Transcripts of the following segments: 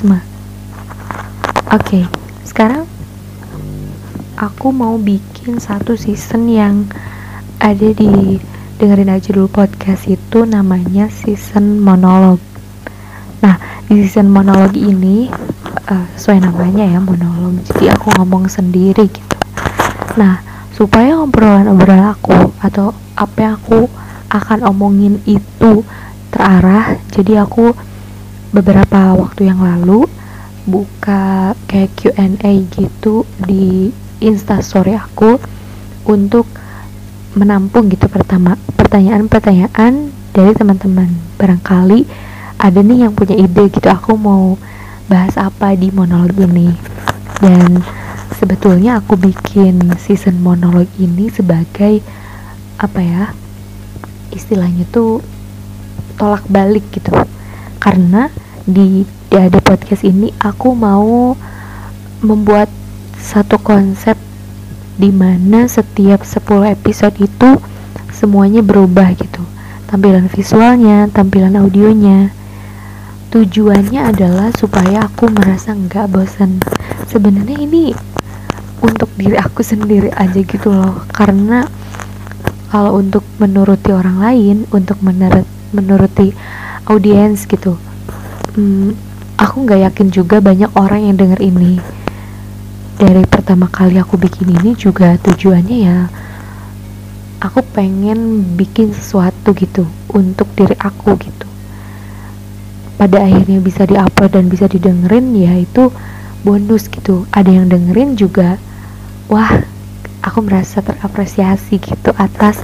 Halo, aku Isma. Oke, sekarang aku mau bikin satu season yang ada di dengerin aja dulu podcast itu namanya season monolog. Nah, di season monolog ini uh, sesuai namanya ya monolog. Jadi aku ngomong sendiri gitu. Nah, supaya obrolan-obrolan aku atau apa yang aku akan omongin itu terarah, jadi aku beberapa waktu yang lalu buka kayak Q&A gitu di instastory aku untuk menampung gitu pertama pertanyaan-pertanyaan dari teman-teman. Barangkali ada nih yang punya ide gitu aku mau bahas apa di monolog ini. Dan sebetulnya aku bikin season monolog ini sebagai apa ya istilahnya tuh tolak balik gitu karena di di podcast ini aku mau membuat satu konsep di mana setiap 10 episode itu semuanya berubah gitu. Tampilan visualnya tampilan audionya. Tujuannya adalah supaya aku merasa nggak bosan sebenarnya ini untuk diri aku sendiri aja gitu loh. Karena kalau untuk menuruti orang lain untuk menurut menuruti audiens gitu. Hmm, aku nggak yakin juga banyak orang yang denger ini. Dari pertama kali aku bikin ini juga tujuannya ya aku pengen bikin sesuatu gitu untuk diri aku gitu. Pada akhirnya bisa diupload dan bisa didengerin ya itu bonus gitu. Ada yang dengerin juga wah aku merasa terapresiasi gitu atas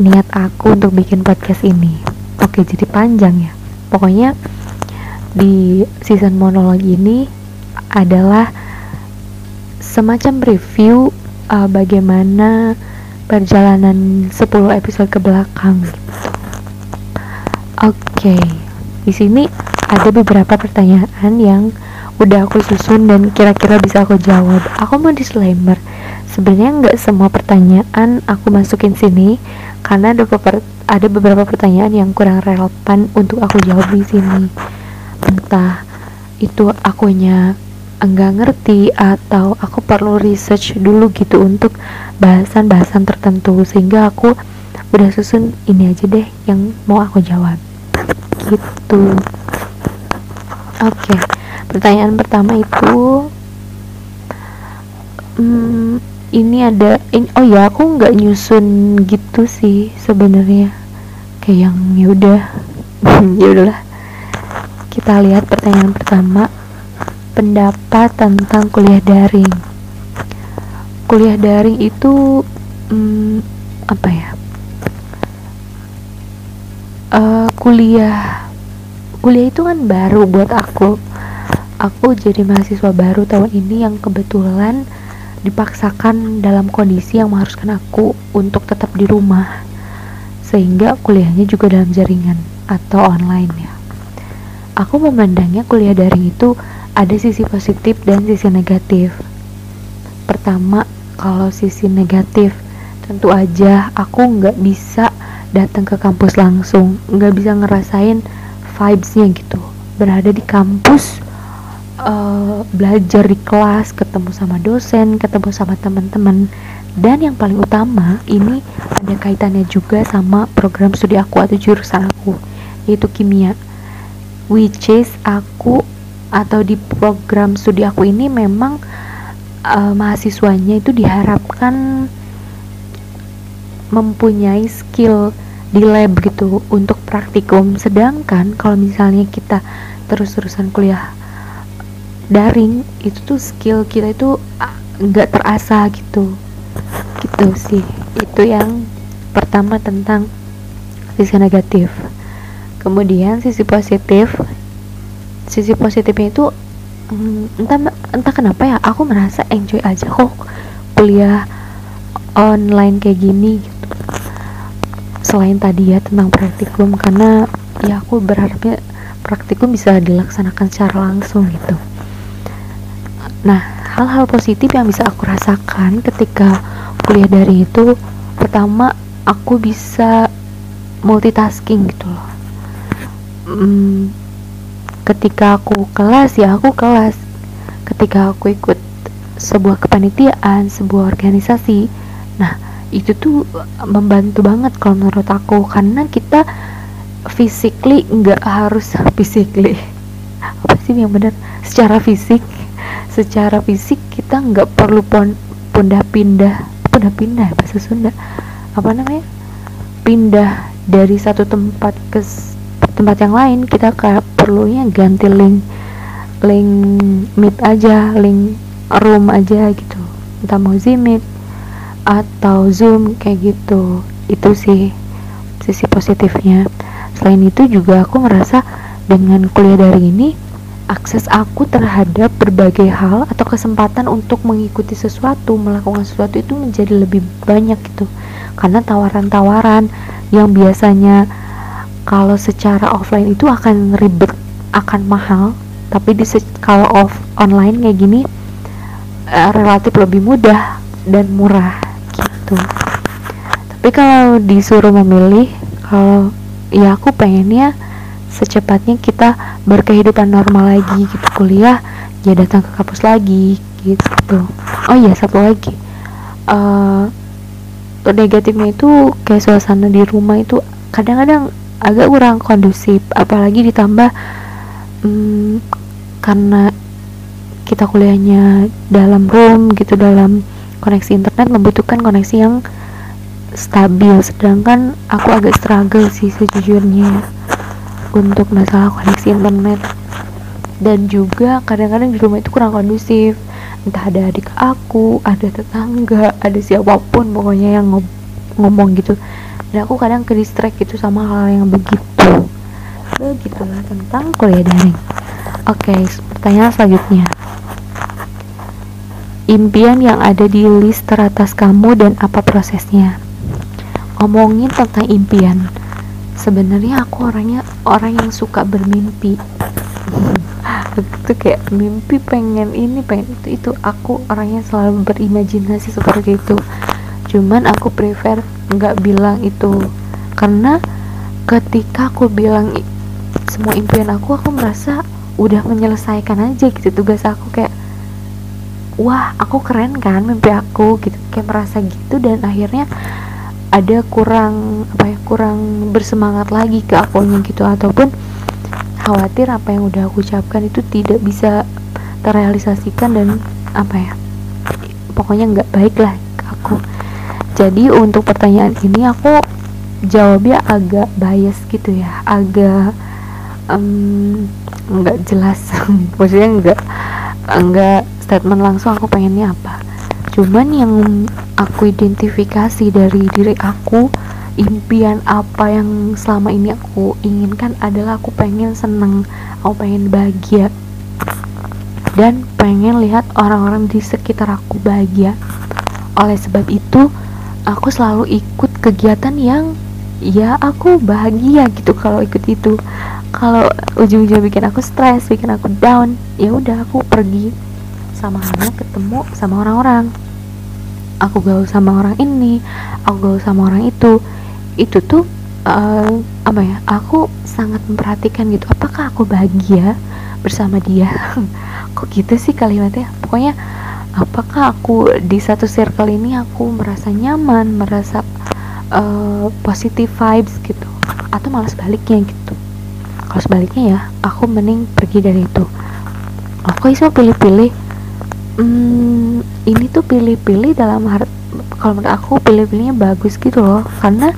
niat aku untuk bikin podcast ini oke jadi panjang ya pokoknya di season monolog ini adalah semacam review uh, bagaimana perjalanan 10 episode ke belakang oke okay. di sini ada beberapa pertanyaan yang udah aku susun dan kira-kira bisa aku jawab aku mau disclaimer sebenarnya nggak semua pertanyaan aku masukin sini karena ada beberapa ada beberapa pertanyaan yang kurang relevan untuk aku jawab di sini entah itu akunya enggak ngerti atau aku perlu research dulu gitu untuk bahasan-bahasan tertentu sehingga aku udah susun ini aja deh yang mau aku jawab gitu oke okay. pertanyaan pertama itu hmm, ini ada ini oh ya aku nggak nyusun gitu sih sebenarnya. Kayak yang ya udah. Ya udahlah. Kita lihat pertanyaan pertama. Pendapat tentang kuliah daring. Kuliah daring itu hmm, apa ya? Uh, kuliah kuliah itu kan baru buat aku. Aku jadi mahasiswa baru tahun ini yang kebetulan dipaksakan dalam kondisi yang mengharuskan aku untuk tetap di rumah sehingga kuliahnya juga dalam jaringan atau online ya. Aku memandangnya kuliah daring itu ada sisi positif dan sisi negatif. Pertama kalau sisi negatif tentu aja aku nggak bisa datang ke kampus langsung nggak bisa ngerasain vibesnya gitu. Berada di kampus uh, belajar di kelas, ketemu sama dosen, ketemu sama teman-teman. Dan yang paling utama, ini ada kaitannya juga sama program studi aku atau jurusan aku, yaitu kimia. Which is aku atau di program studi aku ini memang uh, mahasiswanya itu diharapkan mempunyai skill di lab gitu untuk praktikum sedangkan kalau misalnya kita terus-terusan kuliah daring itu tuh skill kita itu ah, nggak terasa gitu. Gitu sih. Itu yang pertama tentang sisi negatif. Kemudian sisi positif sisi positifnya itu mm, entah entah kenapa ya aku merasa enjoy aja kok kuliah online kayak gini gitu. Selain tadi ya tentang praktikum karena ya aku berharapnya praktikum bisa dilaksanakan secara langsung gitu Nah, hal-hal positif yang bisa aku rasakan ketika kuliah dari itu, pertama aku bisa multitasking gitu loh. Hmm, ketika aku kelas ya aku kelas. Ketika aku ikut sebuah kepanitiaan sebuah organisasi nah itu tuh membantu banget kalau menurut aku. Karena kita physically nggak harus physically. Apa sih yang benar? Secara fisik secara fisik kita nggak perlu pon pindah pindah pindah pindah bahasa Sunda. Apa namanya? Pindah dari satu tempat ke tempat yang lain kita kayak perlunya ganti link link meet aja link room aja gitu. Entah mau Zmeet atau Zoom kayak gitu. Itu sih sisi positifnya. Selain itu juga aku merasa dengan kuliah dari ini akses aku terhadap berbagai hal atau kesempatan untuk mengikuti sesuatu melakukan sesuatu itu menjadi lebih banyak gitu. Karena tawaran-tawaran yang biasanya kalau secara offline itu akan ribet akan mahal. Tapi di kalau off online kayak gini uh, relatif lebih mudah dan murah gitu. Tapi kalau disuruh memilih kalau ya aku pengennya secepatnya kita berkehidupan normal lagi gitu kuliah ya datang ke kampus lagi gitu. Oh iya satu lagi. Uh, negatifnya itu kayak suasana di rumah itu kadang-kadang agak kurang kondusif apalagi ditambah um, karena kita kuliahnya dalam room gitu dalam koneksi internet membutuhkan koneksi yang stabil. Sedangkan aku agak struggle sih sejujurnya untuk masalah koneksi internet dan juga kadang-kadang di rumah itu kurang kondusif. Entah ada adik aku ada tetangga ada siapa pun pokoknya yang ngomong gitu. Dan aku kadang ke distract gitu sama hal yang begitu. Begitulah tentang kuliah daring. Oke okay, pertanyaan selanjutnya. Impian yang ada di list teratas kamu dan apa prosesnya? Ngomongin tentang impian sebenarnya aku orangnya orang yang suka bermimpi. Itu kayak mimpi pengen ini pengen itu itu. Aku orangnya selalu berimajinasi seperti itu. Cuman aku prefer nggak bilang itu. Karena ketika aku bilang semua impian aku aku merasa udah menyelesaikan aja gitu tugas aku. Kayak wah aku keren kan mimpi aku gitu. Kayak merasa gitu dan akhirnya ada kurang apa ya kurang bersemangat lagi ke akunya gitu. Ataupun khawatir apa yang udah aku ucapkan itu tidak bisa terrealisasikan dan apa ya pokoknya nggak baik lah ke aku. Jadi untuk pertanyaan ini aku jawabnya agak bias gitu ya. Agak nggak um, jelas. Maksudnya nggak nggak statement langsung aku pengennya apa cuman yang aku identifikasi dari diri aku impian apa yang selama ini aku inginkan adalah aku pengen seneng aku pengen bahagia. Dan pengen lihat orang-orang di sekitar aku bahagia. Oleh sebab itu aku selalu ikut kegiatan yang ya aku bahagia gitu kalau ikut itu. Kalau ujung-ujung bikin aku stres bikin aku down ya udah aku pergi sama halnya ketemu sama orang-orang aku gaul sama orang ini aku gaul sama orang itu itu tuh uh, apa ya aku sangat memperhatikan gitu. Apakah aku bahagia bersama dia? Kok gitu sih kalimatnya? Pokoknya apakah aku di satu circle ini aku merasa nyaman merasa uh, positive vibes gitu? Atau malah sebaliknya gitu? Kalau sebaliknya ya aku mending pergi dari itu. Aku iso pilih-pilih hmm, ini tuh pilih-pilih dalam kalau menurut aku pilih-pilihnya bagus gitu loh. Karena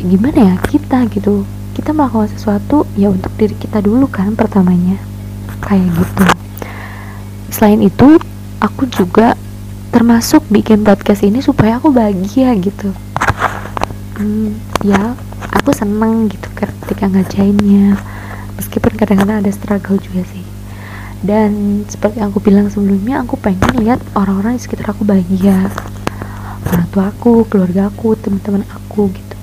gimana ya kita gitu kita melakukan sesuatu ya untuk diri kita dulu kan pertamanya. Kayak gitu. Selain itu aku juga termasuk bikin podcast ini supaya aku bahagia gitu. Hmm, ya aku seneng gitu ketika ngajainnya meskipun kadang-kadang ada struggle juga sih dan seperti aku bilang sebelumnya aku pengen lihat orang-orang di sekitar aku bahagia. Orang tua aku keluarga aku teman-teman aku gitu.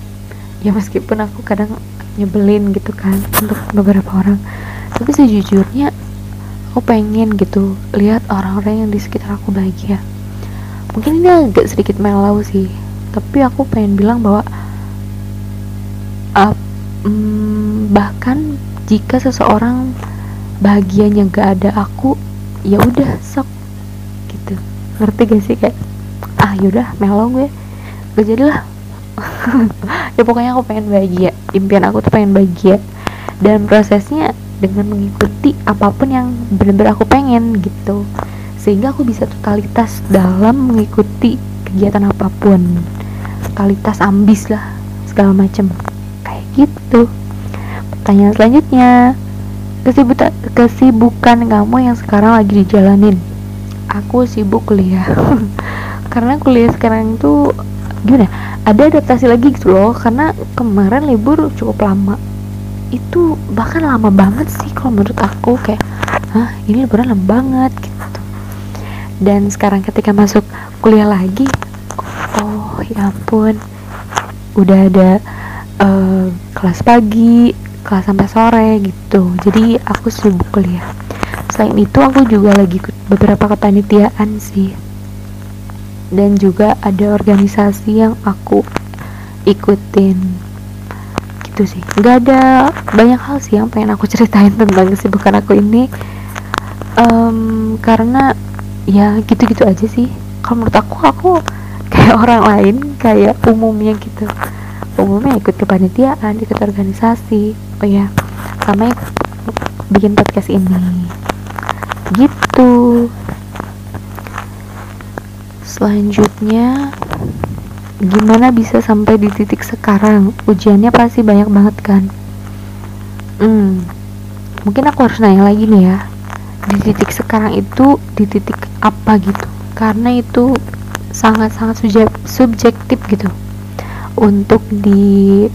Ya meskipun aku kadang nyebelin gitu kan untuk beberapa orang. Tapi sejujurnya aku pengen gitu lihat orang-orang yang di sekitar aku bahagia. Mungkin ini agak sedikit melau sih tapi aku pengen bilang bahwa uh, mm, bahkan jika seseorang bahagianya gak ada aku ya udah sok. Gitu. Ngerti gak sih? Kayak ah yaudah melo gue. Gak jadilah ya pokoknya aku pengen bahagia. Impian aku tuh pengen bahagia. Dan prosesnya dengan mengikuti apa pun yang benar-benar aku pengen gitu. Sehingga aku bisa totalitas dalam mengikuti kegiatan apa pun. Totalitas ambis lah segala macem. Kayak gitu. Pertanyaan selanjutnya kesibukan kesibukan kamu yang sekarang lagi dijalanin? Aku sibuk kuliah. Karena kuliah sekarang tuh gimana ada adaptasi lagi gitu loh. Karena kemarin libur cukup lama. Itu bahkan lama banget sih kalau menurut aku. Kayak ah ini liburan lama banget gitu. Dan sekarang ketika masuk kuliah lagi oh ya ampun udah ada uh, kelas pagi kelas sampai sore gitu. Jadi aku sibuk kuliah. Selain itu aku juga lagi ikut beberapa kepanitiaan sih. Dan juga ada organisasi yang aku ikutin. Gitu sih. Nggak ada banyak hal sih yang pengen aku ceritain tentang kesibukan aku ini. Um, karena ya gitu-gitu aja sih. Kalau menurut aku aku kayak orang lain kayak umumnya gitu umumnya ikut kepanitiaan ikut organisasi. Oh ya sama bikin podcast ini. Gitu. Selanjutnya gimana bisa sampai di titik sekarang? Ujiannya pasti banyak banget kan? Hmm mungkin aku harus nanya lagi nih ya. Di titik sekarang itu di titik apa gitu? Karena itu sangat-sangat subjek subjektif gitu untuk di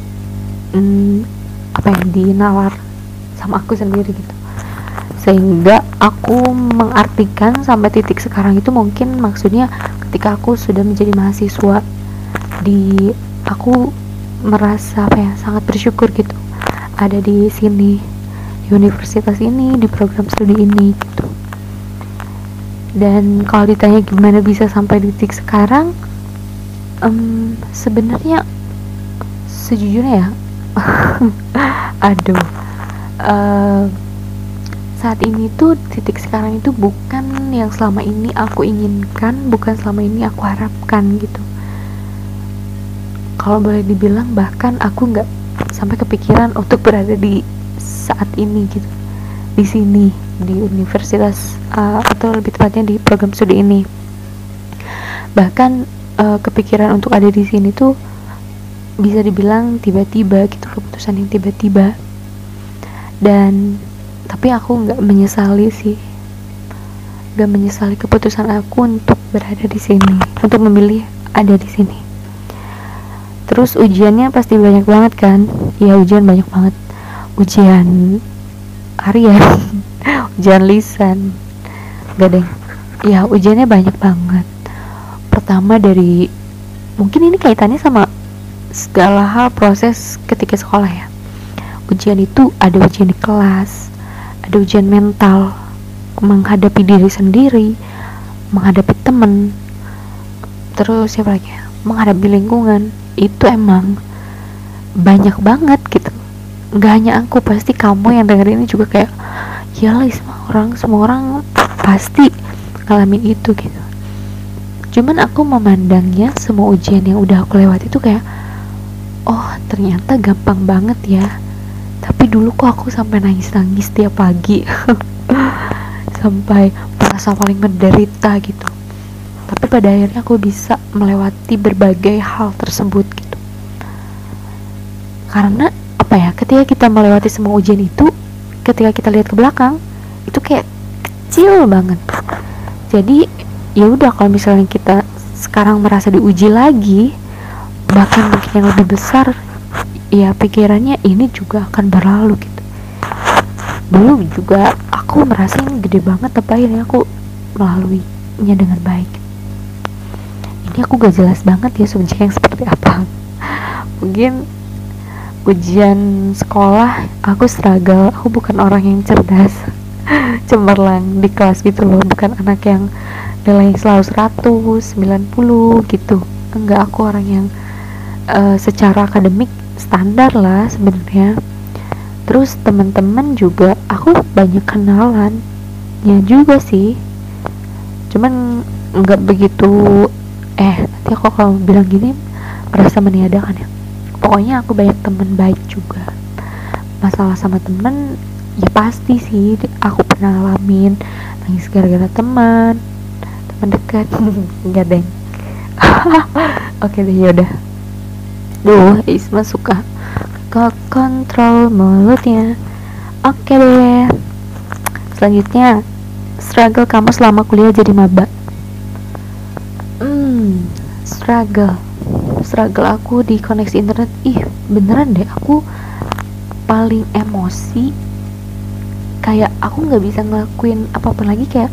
hmm, apa ya dinalar sama aku sendiri gitu. Sehingga aku mengartikan sampai titik sekarang itu mungkin maksudnya ketika aku sudah menjadi mahasiswa di aku merasa apa ya sangat bersyukur gitu. Ada di sini di universitas ini di program studi ini gitu. Dan kalau ditanya gimana bisa sampai titik sekarang um, sebenarnya sejujurnya ya aduh uh, saat ini tuh titik sekarang itu bukan yang selama ini aku inginkan bukan selama ini aku harapkan gitu. Kalau boleh dibilang bahkan aku nggak sampai kepikiran untuk berada di saat ini gitu. Di sini di universitas uh, atau lebih tepatnya di program studi ini. Bahkan uh, kepikiran untuk ada di sini tuh bisa dibilang tiba-tiba gitu keputusan yang tiba-tiba. Dan tapi aku nggak menyesali sih. Nggak menyesali keputusan aku untuk berada di sini untuk memilih ada di sini. Terus ujiannya pasti banyak banget kan? Ya ujian banyak banget. Ujian harian ujian lisan. Gak deh. Ya ujiannya banyak banget pertama dari mungkin ini kaitannya sama segala hal proses ketika sekolah ya. Ujian itu ada ujian di kelas ada ujian mental menghadapi diri sendiri menghadapi temen terus siapa lagi ya? Menghadapi lingkungan. Itu emang banyak banget gitu. Nggak hanya aku pasti kamu yang denger ini juga kayak ya lah semua orang semua orang pasti ngalamin itu gitu cuman aku memandangnya semua ujian yang udah aku lewati itu kayak oh ternyata gampang banget ya. Tapi dulu kok aku sampai nangis-nangis tiap pagi. Sampai merasa paling menderita gitu. Tapi pada akhirnya aku bisa melewati berbagai hal tersebut gitu. Karena apa ya ketika kita melewati semua ujian itu ketika kita lihat ke belakang itu kayak kecil banget. Jadi ya udah kalau misalnya kita sekarang merasa diuji lagi bahkan mungkin yang lebih besar ya pikirannya ini juga akan berlalu gitu. Dulu juga aku merasa ini gede banget tapi akhirnya aku melaluinya dengan baik. Ini aku gak jelas banget ya subjek yang seperti apa. Mungkin ujian sekolah aku struggle. Aku bukan orang yang cerdas cemerlang di kelas gitu loh bukan anak yang nilai selalu 100 90 gitu. Enggak aku orang yang uh, secara akademik standar lah sebenarnya. Terus teman-teman juga aku banyak kenalan. Ya juga sih. Cuman nggak begitu eh nanti aku kalau bilang gini merasa meniadakan ya. Pokoknya aku banyak teman baik juga. Masalah sama temen ya pasti sih aku pernah ngalamin nangis gara-gara teman teman dekat enggak deng. Oke deh yaudah. Duh Isma suka ke kontrol mulutnya. Oke deh. Selanjutnya struggle kamu selama kuliah jadi maba? Hmm struggle. Struggle aku di koneksi internet. Ih beneran deh aku paling emosi. Kayak aku nggak bisa ngelakuin apa pun lagi kayak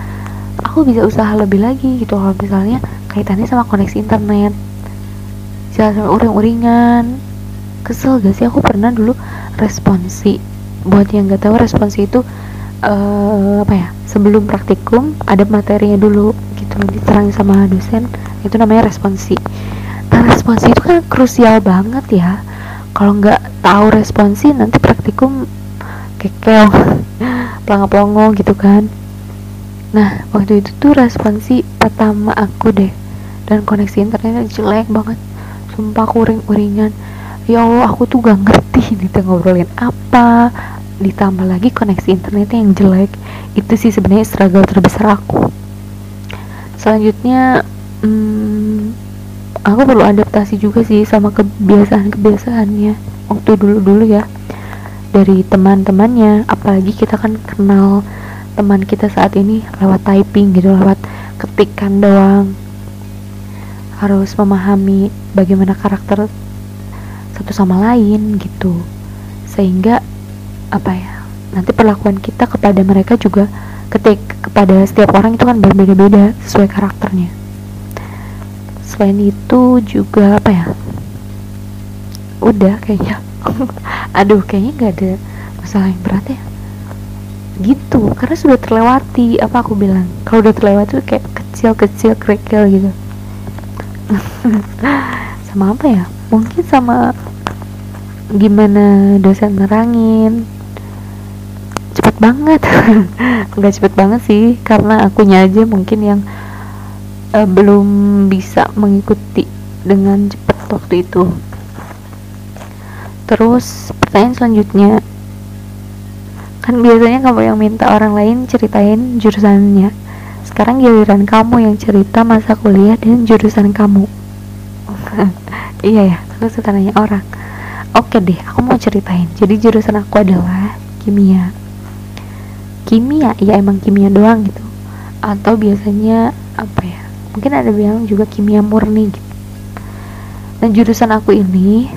aku bisa usaha lebih lagi gitu. Kalau misalnya kaitannya sama koneksi internet sama uring-uringan. Kesel gak sih? Aku pernah dulu responsi. Buat yang nggak tahu responsi itu uh, apa ya? Sebelum praktikum ada materinya dulu gitu diterangin sama dosen. Itu namanya responsi. Nah responsi itu kan krusial banget ya. Kalau nggak tahu responsi nanti praktikum kekel pelongo-pelongo gitu kan nah waktu itu tuh responsi pertama aku deh. Dan koneksi internetnya jelek banget. Sumpah kuring-kuringan ya Allah aku tuh gak ngerti nih ngobrolin apa. Ditambah lagi koneksi internetnya yang jelek. Itu sih sebenarnya struggle terbesar aku. Selanjutnya hmm, aku perlu adaptasi juga sih sama kebiasaan-kebiasaannya. Waktu dulu-dulu ya. Dari teman-temannya apalagi kita kan kenal teman kita saat ini lewat typing gitu lewat ketikan doang. Harus memahami bagaimana karakter satu sama lain gitu. Sehingga apa ya nanti perlakuan kita kepada mereka juga ketik kepada setiap orang itu kan berbeda-beda sesuai karakternya. Selain itu juga apa ya udah kayaknya. Aduh kayaknya nggak ada masalah yang berat ya gitu karena sudah terlewati apa aku bilang. Kalau udah terlewati tuh kayak kecil-kecil kerikil gitu. Sama apa ya? Mungkin sama gimana dosen nerangin. Cepet banget. Nggak cepet banget sih karena akunya aja mungkin yang uh, belum bisa mengikuti dengan cepat waktu itu. Terus pertanyaan selanjutnya kan biasanya kamu yang minta orang lain ceritain jurusannya. Sekarang giliran kamu yang cerita masa kuliah dan jurusan kamu. Iya ya aku suka nanya orang. Oke deh aku mau ceritain. Jadi jurusan aku adalah kimia. Kimia ya emang kimia doang gitu. Atau biasanya apa ya mungkin ada bilang juga kimia murni gitu. Dan jurusan aku ini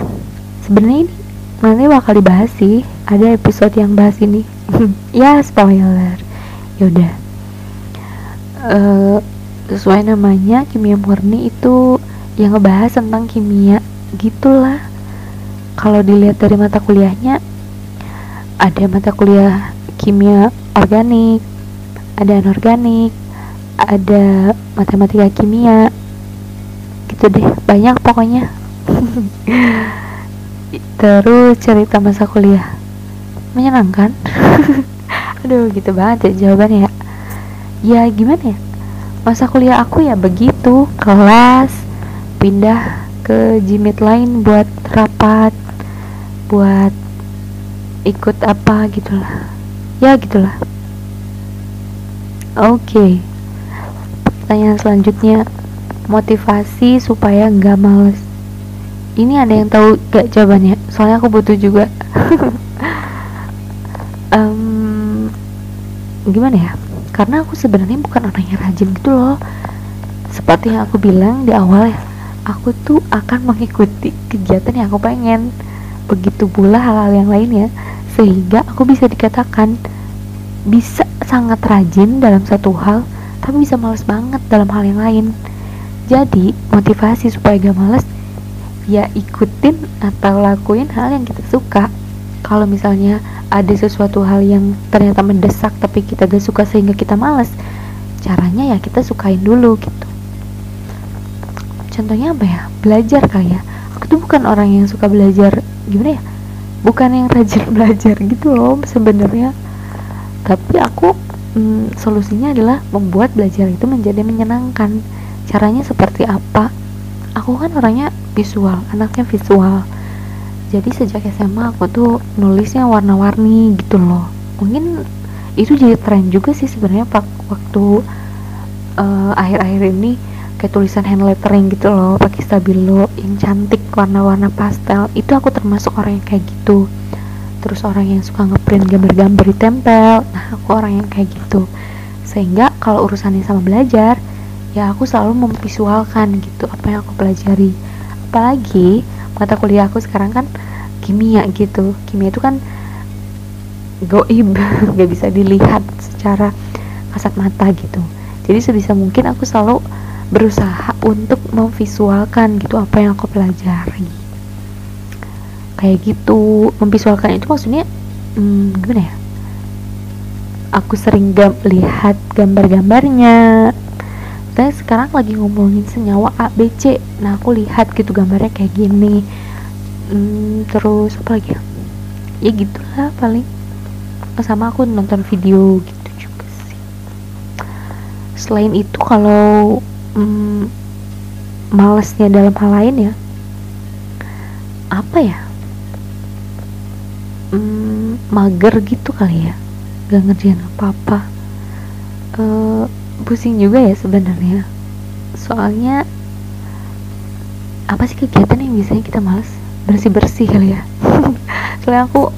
sebenarnya ini nanti bakal dibahas sih? Ada episode yang bahas ini ya spoiler. Yaudah uh, sesuai namanya kimia murni itu yang ngebahas tentang kimia. Gitulah. Kalau dilihat dari mata kuliahnya ada mata kuliah kimia organik ada anorganik ada matematika kimia. Gitu deh. Banyak pokoknya. Terus cerita masa kuliah menyenangkan. Aduh gitu banget ya jawabannya ya. Ya gimana ya? Masa kuliah aku ya begitu kelas pindah ke jimit lain buat rapat buat ikut apa gitulah. Ya gitulah. Oke. Okay. pertanyaan selanjutnya motivasi supaya nggak males. Ini ada yang tahu gak jawabannya? Soalnya aku butuh juga um, gimana ya? Karena aku sebenarnya bukan orang yang rajin gitu loh. Seperti yang aku bilang di awal ya aku tuh akan mengikuti kegiatan yang aku pengen. Begitu pula hal-hal yang lainnya sehingga aku bisa dikatakan bisa sangat rajin dalam satu hal tapi bisa males banget dalam hal yang lain. Jadi motivasi supaya gak males ya ikutin atau lakuin hal yang kita suka. Kalau misalnya ada sesuatu hal yang ternyata mendesak tapi kita gak suka sehingga kita males. Caranya ya kita sukain dulu gitu. Contohnya apa ya? Belajar kali ya. Aku tuh bukan orang yang suka belajar gimana ya? Bukan yang rajin belajar gitu loh sebenarnya. Tapi aku hmm, solusinya adalah membuat belajar itu menjadi menyenangkan. Caranya seperti apa? Aku kan orangnya visual anaknya visual jadi sejak SMA aku tuh nulisnya warna-warni gitu loh. Mungkin itu jadi tren juga sih sebenarnya waktu uh, akhir-akhir ini kayak tulisan hand lettering gitu loh pakai stabilo yang cantik warna-warna pastel. Itu aku termasuk orang yang kayak gitu. Terus orang yang suka ngeprint gambar-gambar di tempel. Nah aku orang yang kayak gitu. Sehingga kalau urusannya sama belajar ya aku selalu memvisualkan gitu apa yang aku pelajari. Apalagi mata kuliah aku sekarang kan kimia gitu. Kimia itu kan goib nggak bisa dilihat secara kasat mata gitu. Jadi sebisa mungkin aku selalu berusaha untuk memvisualkan gitu apa yang aku pelajari. Kayak gitu memvisualkan itu maksudnya hmm, gimana ya? Aku sering gam lihat gambar-gambarnya saya sekarang lagi ngomongin senyawa A, B, C. Nah aku lihat gitu gambarnya kayak gini. Hmm, terus apa lagi ya? Ya gitulah paling. Sama aku nonton video gitu juga sih. Selain itu kalau hmm, malesnya dalam hal lain ya apa ya? Hmm, mager gitu kali ya. Gak ngerjain apa-apa. Uh, pusing juga ya sebenarnya. Soalnya apa sih kegiatan yang biasanya kita males? Bersih bersih kali ya. Soalnya aku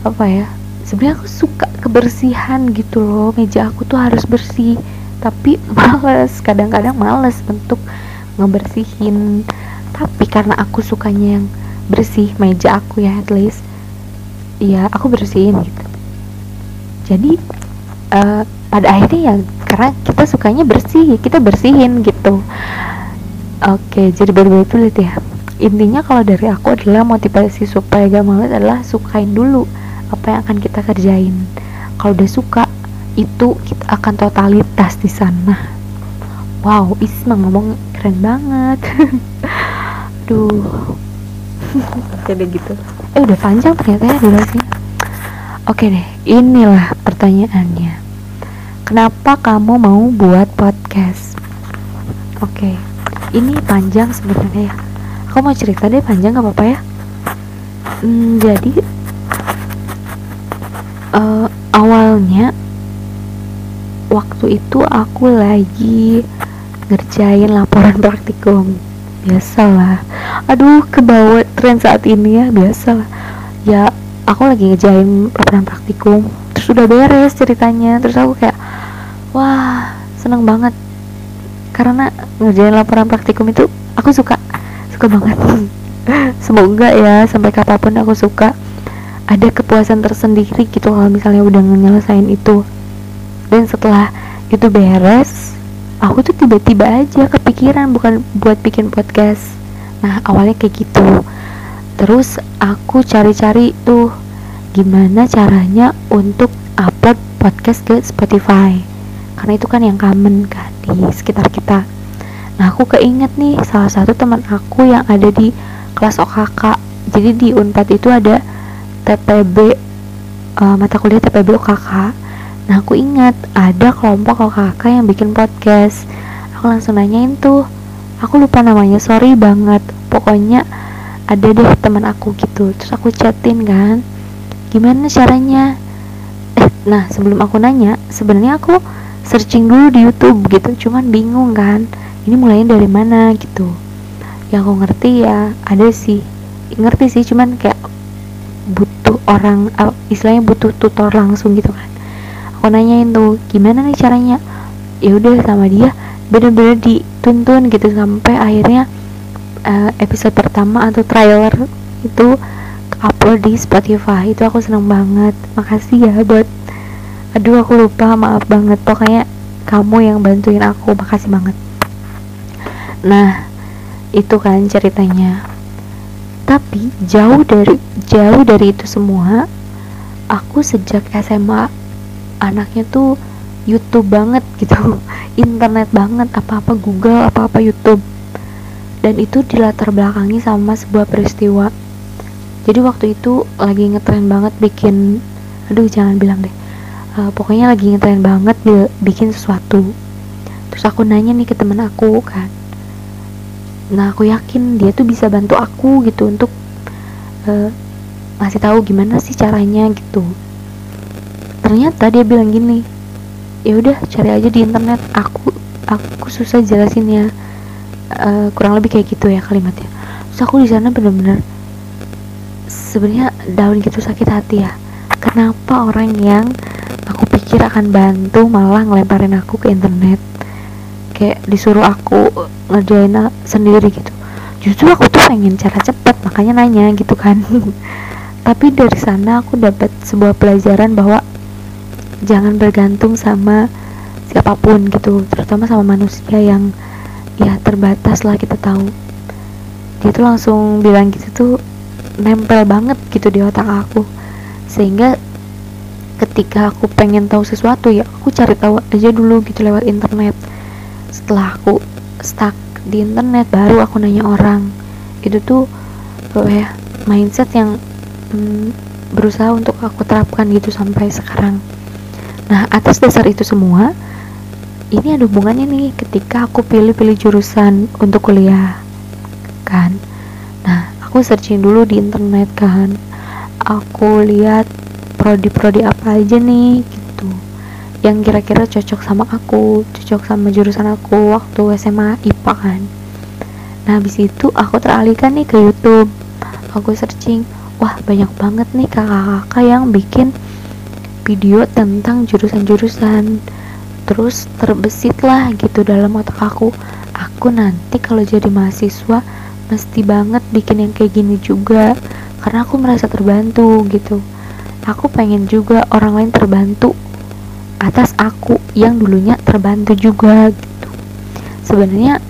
apa ya sebenarnya aku suka kebersihan gitu loh. Meja aku tuh harus bersih tapi males. Kadang-kadang males untuk ngebersihin. Tapi karena aku sukanya yang bersih meja aku ya at least ya aku bersihin gitu. Jadi uh, pada akhirnya ya karena kita sukanya bersih kita bersihin gitu. Oke jadi baru itu lihat ya. Intinya kalau dari aku adalah motivasi supaya gak males adalah sukain dulu apa yang akan kita kerjain. Kalau udah suka itu kita akan totalitas di sana. Wow Isma ngomong keren banget. Duh jadi gitu. Eh udah panjang ternyata ya durasinya. Oke deh inilah pertanyaannya Kenapa kamu mau buat podcast? Oke, okay. ini panjang sebenarnya ya. Aku mau cerita deh panjang gak apa-apa ya. Hmm, jadi uh, awalnya waktu itu aku lagi ngerjain laporan praktikum biasalah aduh kebawa tren saat ini ya biasalah ya aku lagi ngerjain laporan praktikum terus udah beres ceritanya terus aku kayak wah seneng banget. Karena ngerjain laporan praktikum itu aku suka suka banget. Semoga ya sampai kapan pun aku suka ada kepuasan tersendiri gitu kalau misalnya udah nyelesain itu. Dan setelah itu beres aku tuh tiba-tiba aja kepikiran bukan buat bikin podcast. Nah awalnya kayak gitu. Terus aku cari-cari tuh gimana caranya untuk upload podcast ke Spotify karena itu kan yang common kan di sekitar kita. Nah aku keinget nih salah satu teman aku yang ada di kelas OKK jadi di Unpad itu ada TPB uh, eh, mata kuliah TPB OKK nah aku ingat ada kelompok OKK yang bikin podcast. Aku langsung nanyain tuh aku lupa namanya sorry banget. Pokoknya ada deh teman aku gitu. Terus aku chatin kan gimana caranya? Eh nah sebelum aku nanya sebenarnya aku searching dulu di YouTube gitu cuman bingung kan ini mulainya dari mana gitu. Yang aku ngerti ya ada sih. Ngerti sih cuman kayak butuh orang uh, istilahnya butuh tutor langsung gitu kan. Aku nanyain tuh gimana nih caranya? Ya udah sama dia bener-bener dituntun gitu sampai akhirnya uh, episode pertama atau trailer itu upload di Spotify. Itu aku seneng banget. Makasih ya buat aduh aku lupa. Maaf banget. Pokoknya kamu yang bantuin aku. Makasih banget. Nah itu kan ceritanya. Tapi jauh dari jauh dari itu semua aku sejak SMA anaknya tuh YouTube banget gitu. Internet banget. Apa-apa Google apa-apa YouTube. Dan itu dilatar belakangi sama sebuah peristiwa. Jadi waktu itu lagi ngetren banget bikin aduh jangan bilang deh uh, pokoknya lagi ngetren banget bikin sesuatu. Terus aku nanya nih ke temen aku kan. Nah aku yakin dia tuh bisa bantu aku gitu untuk uh, ngasih tahu gimana sih caranya gitu. Ternyata dia bilang gini ya udah cari aja di internet. Aku aku susah jelasinnya. Uh, kurang lebih kayak gitu ya kalimatnya. Terus aku di sana bener-bener sebenarnya daun gitu sakit hati ya. Kenapa orang yang pikir akan bantu malah ngelemparin aku ke internet. Kayak disuruh aku ngerjain sendiri gitu. Justru aku tuh pengen cara cepet makanya nanya gitu kan. Tapi dari sana aku dapat sebuah pelajaran bahwa jangan bergantung sama siapa pun gitu terutama sama manusia yang ya terbatas lah kita tahu. Dia tuh langsung bilang gitu tuh nempel banget gitu di otak aku. Sehingga ketika aku pengen tahu sesuatu ya aku cari tahu aja dulu gitu lewat internet. Setelah aku stuck di internet baru aku nanya orang. Itu tuh apa ya mindset yang hmm, berusaha untuk aku terapkan gitu sampai sekarang. Nah atas dasar itu semua ini ada hubungannya nih ketika aku pilih-pilih jurusan untuk kuliah kan? Nah aku searching dulu di internet kan? Aku lihat prodi-prodi apa aja nih gitu. Yang kira-kira cocok sama aku cocok sama jurusan aku waktu SMA IPA kan. Nah habis itu aku teralihkan nih ke YouTube. Aku searching wah banyak banget nih kakak-kakak yang bikin video tentang jurusan-jurusan. Terus terbesit lah gitu dalam otak aku. Aku nanti kalau jadi mahasiswa mesti banget bikin yang kayak gini juga. Karena aku merasa terbantu gitu aku pengen juga orang lain terbantu atas aku yang dulunya terbantu juga gitu. Sebenarnya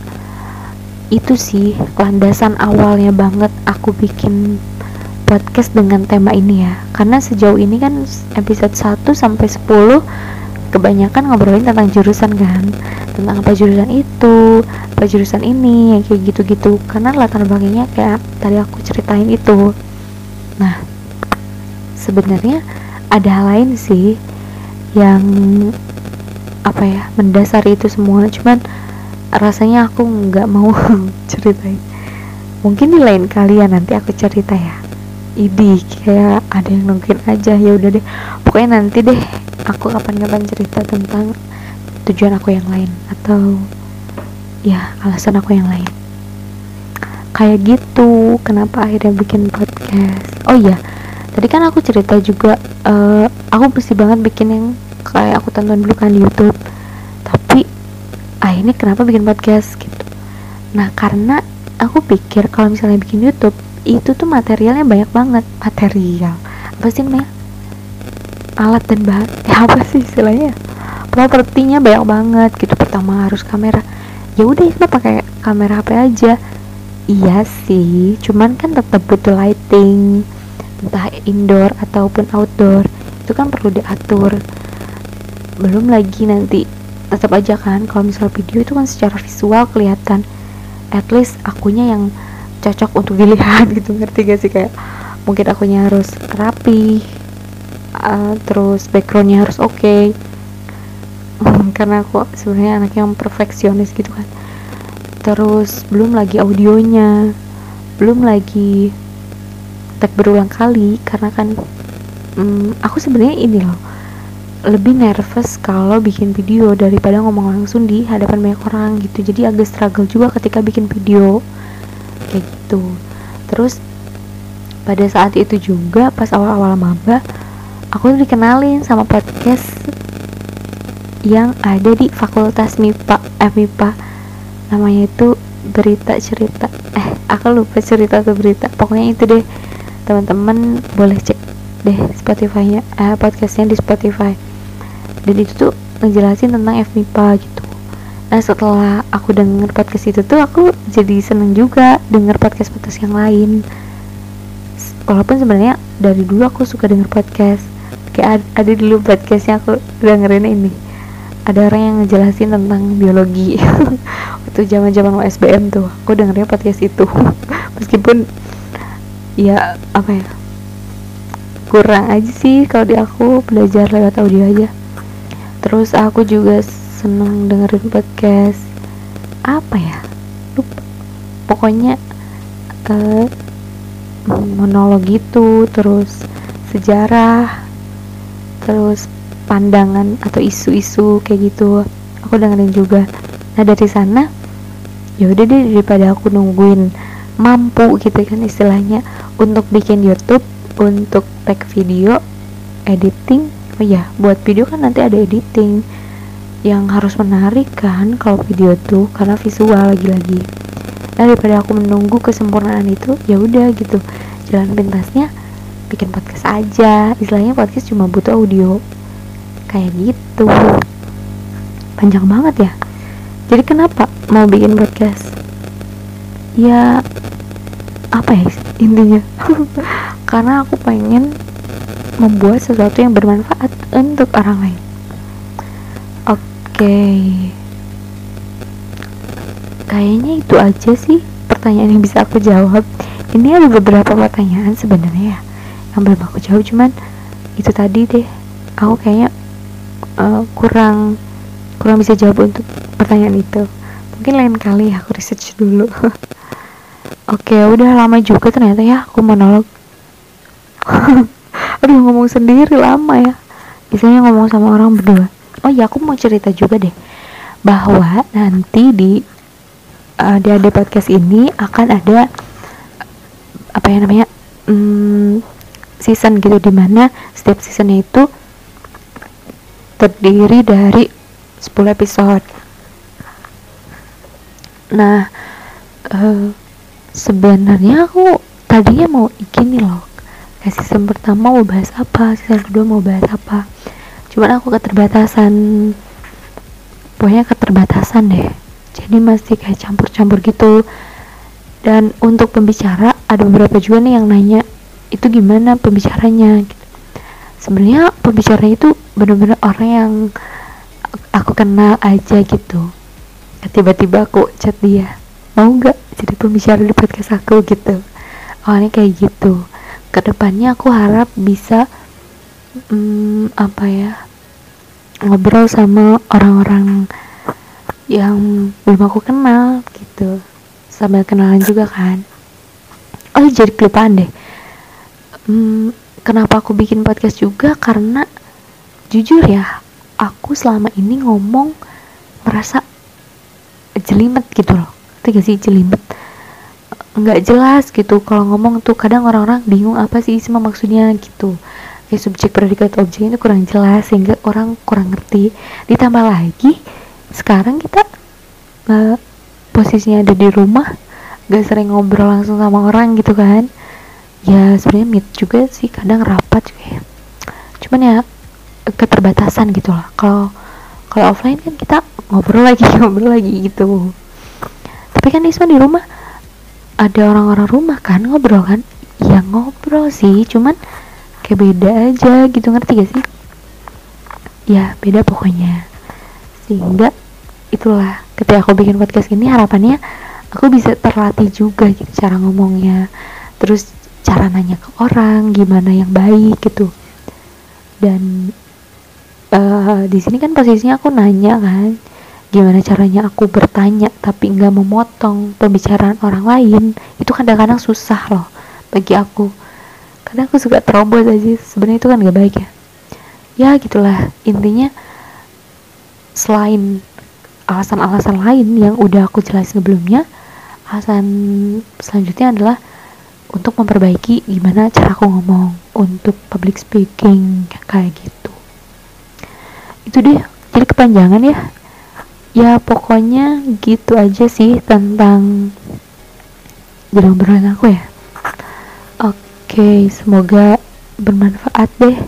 itu sih landasan awalnya banget aku bikin podcast dengan tema ini ya. Karena sejauh ini kan episode 1 sampai 10 kebanyakan ngobrolin tentang jurusan kan. Tentang apa jurusan itu apa jurusan ini kayak gitu-gitu. Karena latar belakangnya kayak tadi aku ceritain itu. Nah sebenarnya ada hal lain sih yang apa ya mendasari itu semua. Cuman rasanya aku nggak mau ceritain. Mungkin di lain kali ya nanti aku cerita ya. Idi kayak ada yang nungguin aja. Ya udah deh. Pokoknya nanti deh aku kapan-kapan cerita tentang tujuan aku yang lain atau ya alasan aku yang lain. Kayak gitu kenapa akhirnya bikin podcast. Oh iya tadi kan aku cerita juga uh, aku mesti banget bikin yang kayak aku tonton dulu kan di YouTube. Tapi ah ini kenapa bikin podcast gitu. Nah karena aku pikir kalau misalnya bikin YouTube itu tuh materialnya banyak banget. Material. Apa sih namanya? Alat dan bahan. Ya apa sih istilahnya? Propertinya banyak banget gitu. Pertama harus kamera. Ya udah itu pakai kamera HP aja. Iya sih cuman kan tetap butuh lighting entah indoor ataupun outdoor itu kan perlu diatur. Belum lagi nanti tetap aja kan kalau misal video itu kan secara visual kelihatan. At least akunya yang cocok untuk dilihat gitu ngerti gak sih? Kayak mungkin akunya harus rapi uh, terus backgroundnya harus oke. Okay. karena aku sebenarnya anak yang perfeksionis gitu kan. Terus belum lagi audionya belum lagi tag berulang kali karena kan um, aku sebenarnya ini loh lebih nervous kalau bikin video daripada ngomong langsung di hadapan banyak orang gitu. Jadi agak struggle juga ketika bikin video. Kayak gitu. Terus pada saat itu juga pas awal-awal maba aku tuh dikenalin sama podcast yang ada di fakultas MIPA eh MIPA namanya itu berita cerita. Eh aku lupa cerita atau berita. Pokoknya itu deh teman-teman boleh cek deh Spotify-nya. Eh, podcastnya di Spotify. Dan itu tuh ngejelasin tentang FMIPA gitu. Nah setelah aku denger podcast itu tuh aku jadi seneng juga denger podcast podcast yang lain. Walaupun sebenarnya dari dulu aku suka denger podcast. Kayak ada, dulu podcastnya aku dengerin ini. Ada orang yang ngejelasin tentang biologi. Waktu zaman zaman USBM tuh aku dengernya podcast itu. Meskipun ya apa ya? Kurang aja sih kalau di aku belajar lewat audio aja. Terus aku juga seneng dengerin podcast. Apa ya? Lupa. Pokoknya uh, monolog gitu terus sejarah terus pandangan atau isu-isu kayak gitu. Aku dengerin juga. Nah dari sana ya udah deh daripada aku nungguin mampu gitu kan istilahnya untuk bikin YouTube untuk tag video editing. Oh ya buat video kan nanti ada editing yang harus menarik kan kalau video tuh karena visual lagi-lagi. Nah daripada aku menunggu kesempurnaan itu ya udah gitu. Jalan pintasnya bikin podcast aja. Istilahnya podcast cuma butuh audio. Kayak gitu. Panjang banget ya. Jadi kenapa mau bikin podcast? Ya apa ya intinya? Karena aku pengen membuat sesuatu yang bermanfaat untuk orang lain. Oke. Okay. kayaknya itu aja sih pertanyaan yang bisa aku jawab. Ini ada beberapa pertanyaan sebenarnya ya yang belum aku jawab cuman itu tadi deh. Aku kayaknya uh, kurang kurang bisa jawab untuk pertanyaan itu. Mungkin lain kali aku research dulu oke udah lama juga ternyata ya aku monolog. Aduh ngomong sendiri lama ya. Biasanya ngomong sama orang berdua. Oh ya aku mau cerita juga deh bahwa nanti di uh, di ada podcast ini akan ada apa ya namanya hmm, season gitu di mana setiap seasonnya itu terdiri dari 10 episode. Nah uh, sebenarnya aku tadinya mau gini loh kayak season pertama mau bahas apa season kedua mau bahas apa. Cuman aku keterbatasan pokoknya keterbatasan deh. Jadi masih kayak campur-campur gitu. Dan untuk pembicara ada beberapa juga nih yang nanya itu gimana pembicaranya? Gitu. sebenarnya pembicara itu bener-bener orang yang aku kenal aja gitu. Tiba-tiba aku chat dia mau nggak jadi pembicara di podcast aku gitu. Awalnya kayak gitu. Ke depannya aku harap bisa hmm, apa ya ngobrol sama orang-orang yang belum aku kenal gitu. Sambil kenalan juga kan. Oh jadi kelupaan deh. Hmm, kenapa aku bikin podcast juga? Karena jujur ya aku selama ini ngomong merasa jelimet gitu loh tiga sih jelimet? Nggak jelas gitu kalau ngomong tuh kadang orang-orang bingung apa sih semua maksudnya gitu. Kayak subjek predikat objek itu kurang jelas sehingga orang kurang ngerti. Ditambah lagi sekarang kita uh, posisinya ada di rumah gak sering ngobrol langsung sama orang gitu kan. Ya sebenarnya meet juga sih kadang rapat juga ya. Cuman ya keterbatasan gitu lah. Kalau kalau offline kan kita ngobrol lagi ngobrol lagi gitu tapi kan Isma di rumah. Ada orang-orang rumah kan ngobrol kan? Ya ngobrol sih cuman kayak beda aja gitu ngerti gak sih? Ya beda pokoknya. Sehingga itulah ketika aku bikin podcast ini harapannya aku bisa terlatih juga gitu cara ngomongnya. Terus cara nanya ke orang gimana yang baik gitu. Dan uh, di sini kan posisinya aku nanya kan gimana caranya aku bertanya tapi nggak memotong pembicaraan orang lain? Itu kadang-kadang susah loh bagi aku. Kadang aku suka terobos aja sebenarnya itu kan gak baik ya. Ya gitulah. Intinya selain alasan-alasan lain yang udah aku jelasin sebelumnya alasan selanjutnya adalah untuk memperbaiki gimana cara aku ngomong untuk public speaking kayak gitu. Itu deh. Jadi kepanjangan ya ya pokoknya gitu aja sih tentang jalan obrolan aku ya. Oke semoga bermanfaat deh.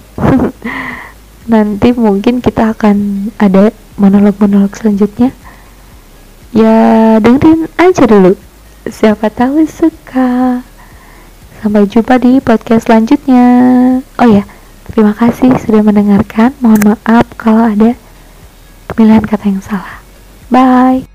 Nanti mungkin kita akan ada monolog-monolog selanjutnya. Ya dengerin aja dulu. Siapa tahu suka. Sampai jumpa di podcast selanjutnya. Oh ya terima kasih sudah mendengarkan. Mohon maaf kalau ada pemilihan kata yang salah Bye.